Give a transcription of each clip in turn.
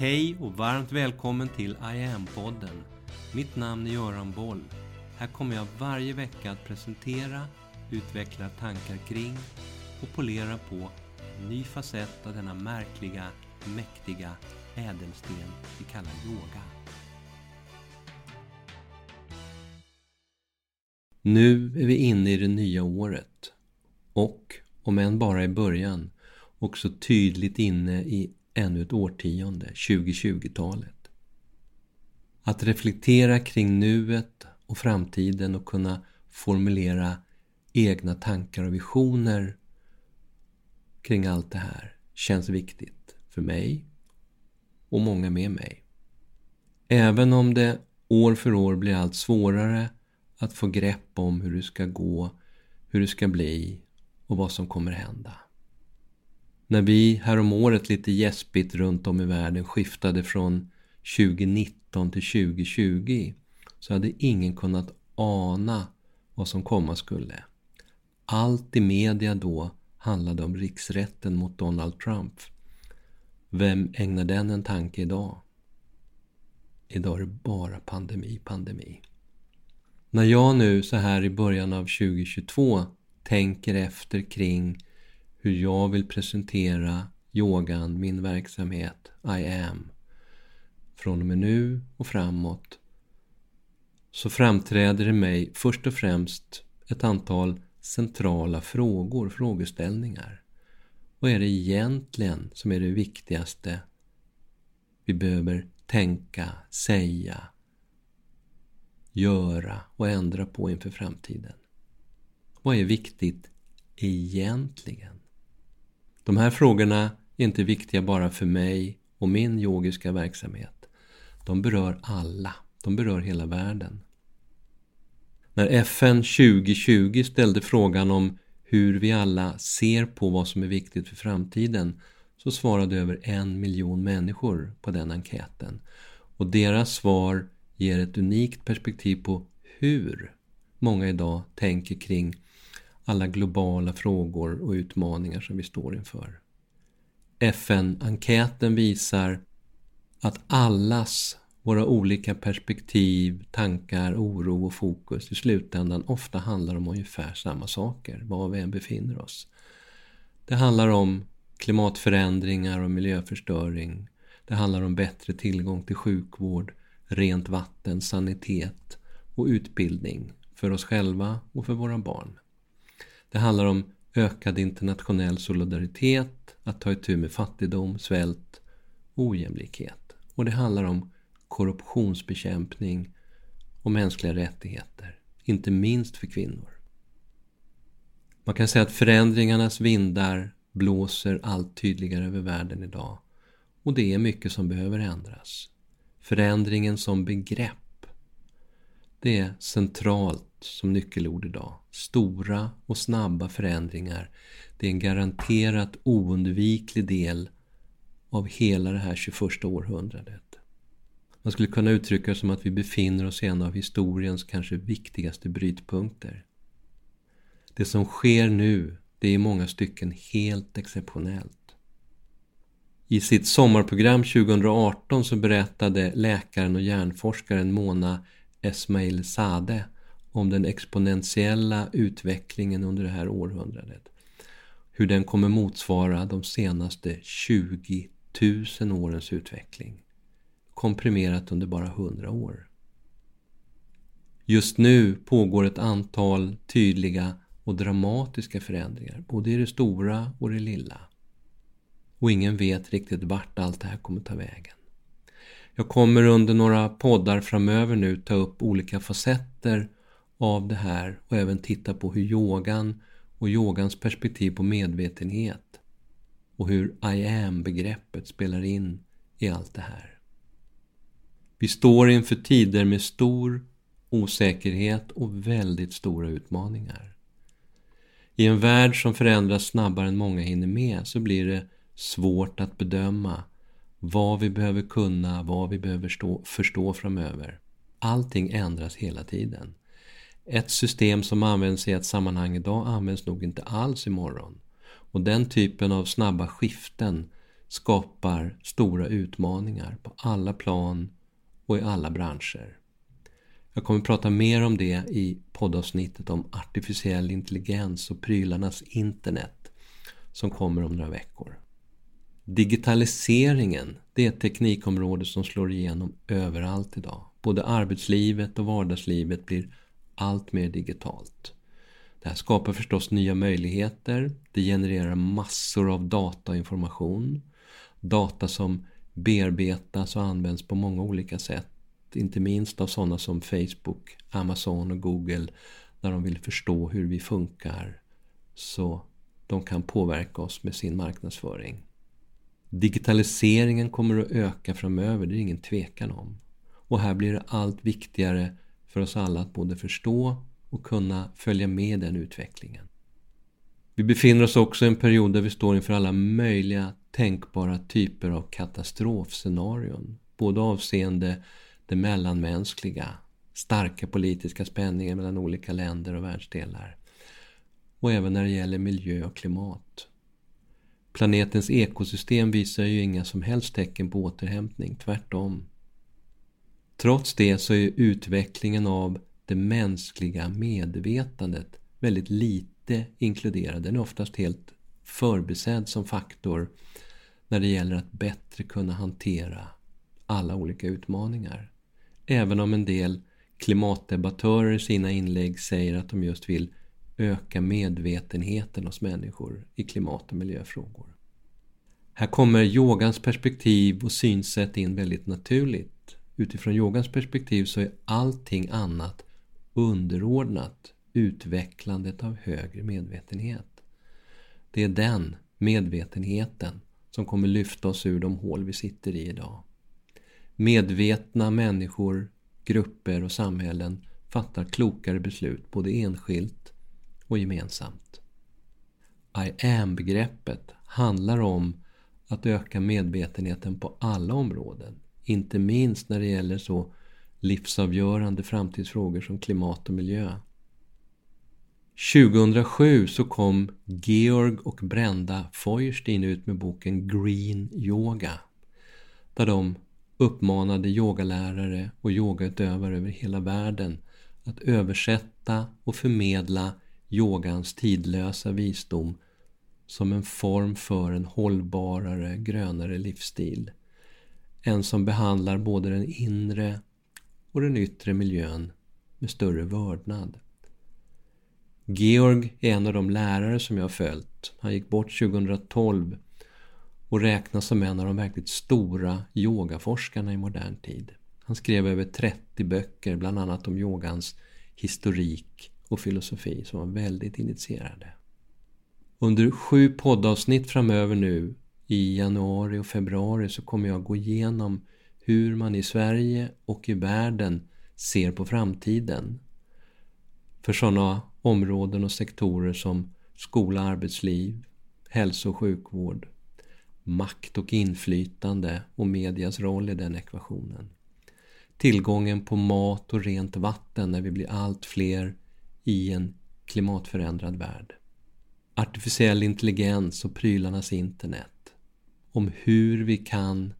Hej och varmt välkommen till I am-podden. Mitt namn är Göran Boll. Här kommer jag varje vecka att presentera, utveckla tankar kring och polera på en ny facett av denna märkliga, mäktiga ädelsten vi kallar yoga. Nu är vi inne i det nya året och, om än bara i början, också tydligt inne i ännu ett årtionde, 2020-talet. Att reflektera kring nuet och framtiden och kunna formulera egna tankar och visioner kring allt det här känns viktigt för mig och många med mig. Även om det år för år blir allt svårare att få grepp om hur det ska gå, hur det ska bli och vad som kommer hända. När vi häromåret lite gäspigt runt om i världen skiftade från 2019 till 2020 så hade ingen kunnat ana vad som komma skulle. Allt i media då handlade om riksrätten mot Donald Trump. Vem ägnar den en tanke idag? Idag är det bara pandemi, pandemi. När jag nu så här i början av 2022 tänker efter kring hur jag vill presentera yogan, min verksamhet, I am, från och med nu och framåt, så framträder i mig först och främst ett antal centrala frågor, frågeställningar. Vad är det egentligen som är det viktigaste vi behöver tänka, säga, göra och ändra på inför framtiden? Vad är viktigt egentligen? De här frågorna är inte viktiga bara för mig och min yogiska verksamhet. De berör alla. De berör hela världen. När FN 2020 ställde frågan om hur vi alla ser på vad som är viktigt för framtiden så svarade över en miljon människor på den enkäten. Och deras svar ger ett unikt perspektiv på hur många idag tänker kring alla globala frågor och utmaningar som vi står inför. FN-enkäten visar att allas våra olika perspektiv, tankar, oro och fokus i slutändan ofta handlar om ungefär samma saker, var vi än befinner oss. Det handlar om klimatförändringar och miljöförstöring. Det handlar om bättre tillgång till sjukvård, rent vatten, sanitet och utbildning för oss själva och för våra barn. Det handlar om ökad internationell solidaritet, att ta itu med fattigdom, svält och ojämlikhet. Och det handlar om korruptionsbekämpning och mänskliga rättigheter, inte minst för kvinnor. Man kan säga att förändringarnas vindar blåser allt tydligare över världen idag och det är mycket som behöver ändras. Förändringen som begrepp, det är centralt som nyckelord idag. Stora och snabba förändringar. Det är en garanterat oundviklig del av hela det här 21 århundradet. Man skulle kunna uttrycka det som att vi befinner oss i en av historiens kanske viktigaste brytpunkter. Det som sker nu, det är i många stycken helt exceptionellt. I sitt sommarprogram 2018 så berättade läkaren och hjärnforskaren Mona Esmail Sade om den exponentiella utvecklingen under det här århundradet. Hur den kommer motsvara de senaste 20 000 årens utveckling. Komprimerat under bara 100 år. Just nu pågår ett antal tydliga och dramatiska förändringar, både i det stora och det lilla. Och ingen vet riktigt vart allt det här kommer ta vägen. Jag kommer under några poddar framöver nu ta upp olika facetter av det här och även titta på hur yogan och yogans perspektiv på medvetenhet och hur I am-begreppet spelar in i allt det här. Vi står inför tider med stor osäkerhet och väldigt stora utmaningar. I en värld som förändras snabbare än många hinner med så blir det svårt att bedöma vad vi behöver kunna, vad vi behöver stå, förstå framöver. Allting ändras hela tiden. Ett system som används i ett sammanhang idag används nog inte alls imorgon. Och den typen av snabba skiften skapar stora utmaningar på alla plan och i alla branscher. Jag kommer att prata mer om det i poddavsnittet om artificiell intelligens och prylarnas internet som kommer om några veckor. Digitaliseringen, det är ett teknikområde som slår igenom överallt idag. Både arbetslivet och vardagslivet blir allt mer digitalt. Det här skapar förstås nya möjligheter. Det genererar massor av data och information. Data som bearbetas och används på många olika sätt. Inte minst av sådana som Facebook, Amazon och Google när de vill förstå hur vi funkar så de kan påverka oss med sin marknadsföring. Digitaliseringen kommer att öka framöver, det är ingen tvekan om. Och här blir det allt viktigare för oss alla att både förstå och kunna följa med den utvecklingen. Vi befinner oss också i en period där vi står inför alla möjliga tänkbara typer av katastrofscenarion. Både avseende det mellanmänskliga, starka politiska spänningar mellan olika länder och världsdelar och även när det gäller miljö och klimat. Planetens ekosystem visar ju inga som helst tecken på återhämtning, tvärtom. Trots det så är utvecklingen av det mänskliga medvetandet väldigt lite inkluderad. Den är oftast helt förbisedd som faktor när det gäller att bättre kunna hantera alla olika utmaningar. Även om en del klimatdebattörer i sina inlägg säger att de just vill öka medvetenheten hos människor i klimat och miljöfrågor. Här kommer yogans perspektiv och synsätt in väldigt naturligt. Utifrån yogans perspektiv så är allting annat underordnat utvecklandet av högre medvetenhet. Det är den medvetenheten som kommer lyfta oss ur de hål vi sitter i idag. Medvetna människor, grupper och samhällen fattar klokare beslut både enskilt och gemensamt. I am-begreppet handlar om att öka medvetenheten på alla områden. Inte minst när det gäller så livsavgörande framtidsfrågor som klimat och miljö. 2007 så kom Georg och Brenda Feuerstein ut med boken Green Yoga. Där de uppmanade yogalärare och yogautövare över hela världen att översätta och förmedla yogans tidlösa visdom som en form för en hållbarare, grönare livsstil. En som behandlar både den inre och den yttre miljön med större vördnad. Georg är en av de lärare som jag har följt. Han gick bort 2012 och räknas som en av de verkligt stora yogaforskarna i modern tid. Han skrev över 30 böcker, bland annat om yogans historik och filosofi, som var väldigt initierade. Under sju poddavsnitt framöver nu i januari och februari så kommer jag gå igenom hur man i Sverige och i världen ser på framtiden. För sådana områden och sektorer som skola, arbetsliv, hälso och sjukvård, makt och inflytande och medias roll i den ekvationen. Tillgången på mat och rent vatten när vi blir allt fler i en klimatförändrad värld. Artificiell intelligens och prylarnas internet. Om hur vi kan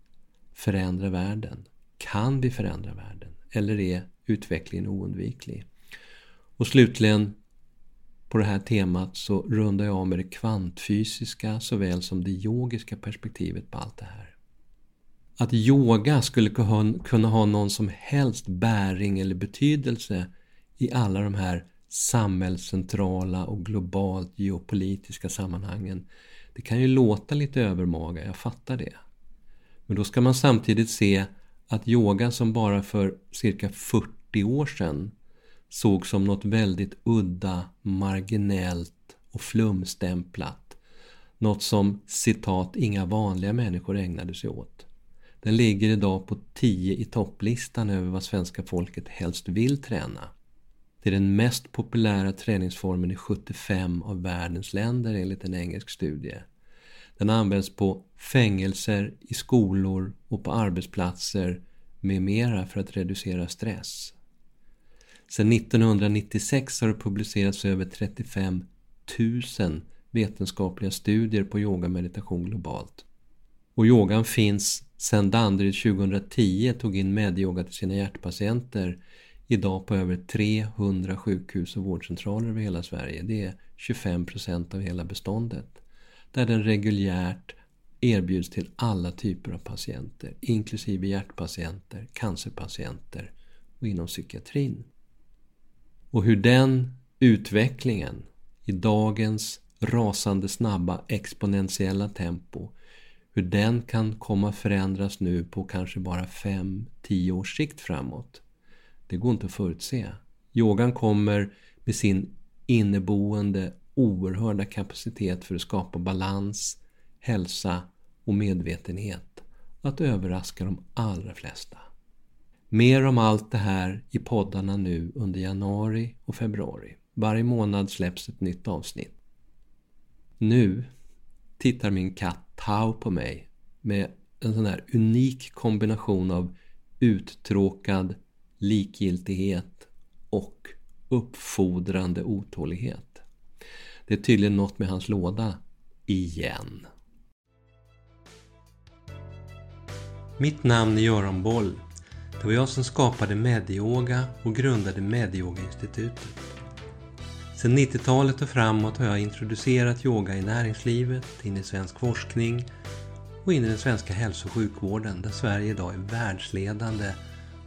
förändra världen. Kan vi förändra världen? Eller är utvecklingen oundviklig? Och slutligen på det här temat så rundar jag av med det kvantfysiska såväl som det yogiska perspektivet på allt det här. Att yoga skulle kunna ha någon som helst bäring eller betydelse i alla de här samhällscentrala och globalt geopolitiska sammanhangen. Det kan ju låta lite övermaga, jag fattar det. Men då ska man samtidigt se att yoga som bara för cirka 40 år sedan sågs som något väldigt udda, marginellt och flumstämplat. Något som citat inga vanliga människor ägnade sig åt. Den ligger idag på 10 i topplistan över vad svenska folket helst vill träna. Det är den mest populära träningsformen i 75 av världens länder enligt en engelsk studie. Den används på fängelser, i skolor och på arbetsplatser med mera för att reducera stress. Sedan 1996 har det publicerats över 35 000 vetenskapliga studier på yoga och meditation globalt. Och yogan finns sedan Danderyd 2010 tog in medyoga till sina hjärtpatienter idag på över 300 sjukhus och vårdcentraler över hela Sverige. Det är 25 procent av hela beståndet. Där den reguljärt erbjuds till alla typer av patienter, inklusive hjärtpatienter, cancerpatienter och inom psykiatrin. Och hur den utvecklingen i dagens rasande snabba exponentiella tempo hur den kan komma förändras nu på kanske bara 5-10 års sikt framåt. Det går inte att förutse. Yogan kommer med sin inneboende oerhörda kapacitet för att skapa balans, hälsa och medvetenhet att överraska de allra flesta. Mer om allt det här i poddarna nu under januari och februari. Varje månad släpps ett nytt avsnitt. Nu tittar min katt Tau på mig med en sån här unik kombination av uttråkad likgiltighet och uppfordrande otålighet. Det är tydligen något med hans låda, igen. Mitt namn är Göran Boll. Det var jag som skapade Medyoga och grundade Medyoga-institutet. Sedan 90-talet och framåt har jag introducerat yoga i näringslivet, in i svensk forskning och in i den svenska hälso och sjukvården där Sverige idag är världsledande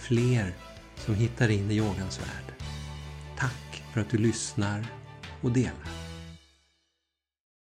fler som hittar in i yogans värld. Tack för att du lyssnar och delar.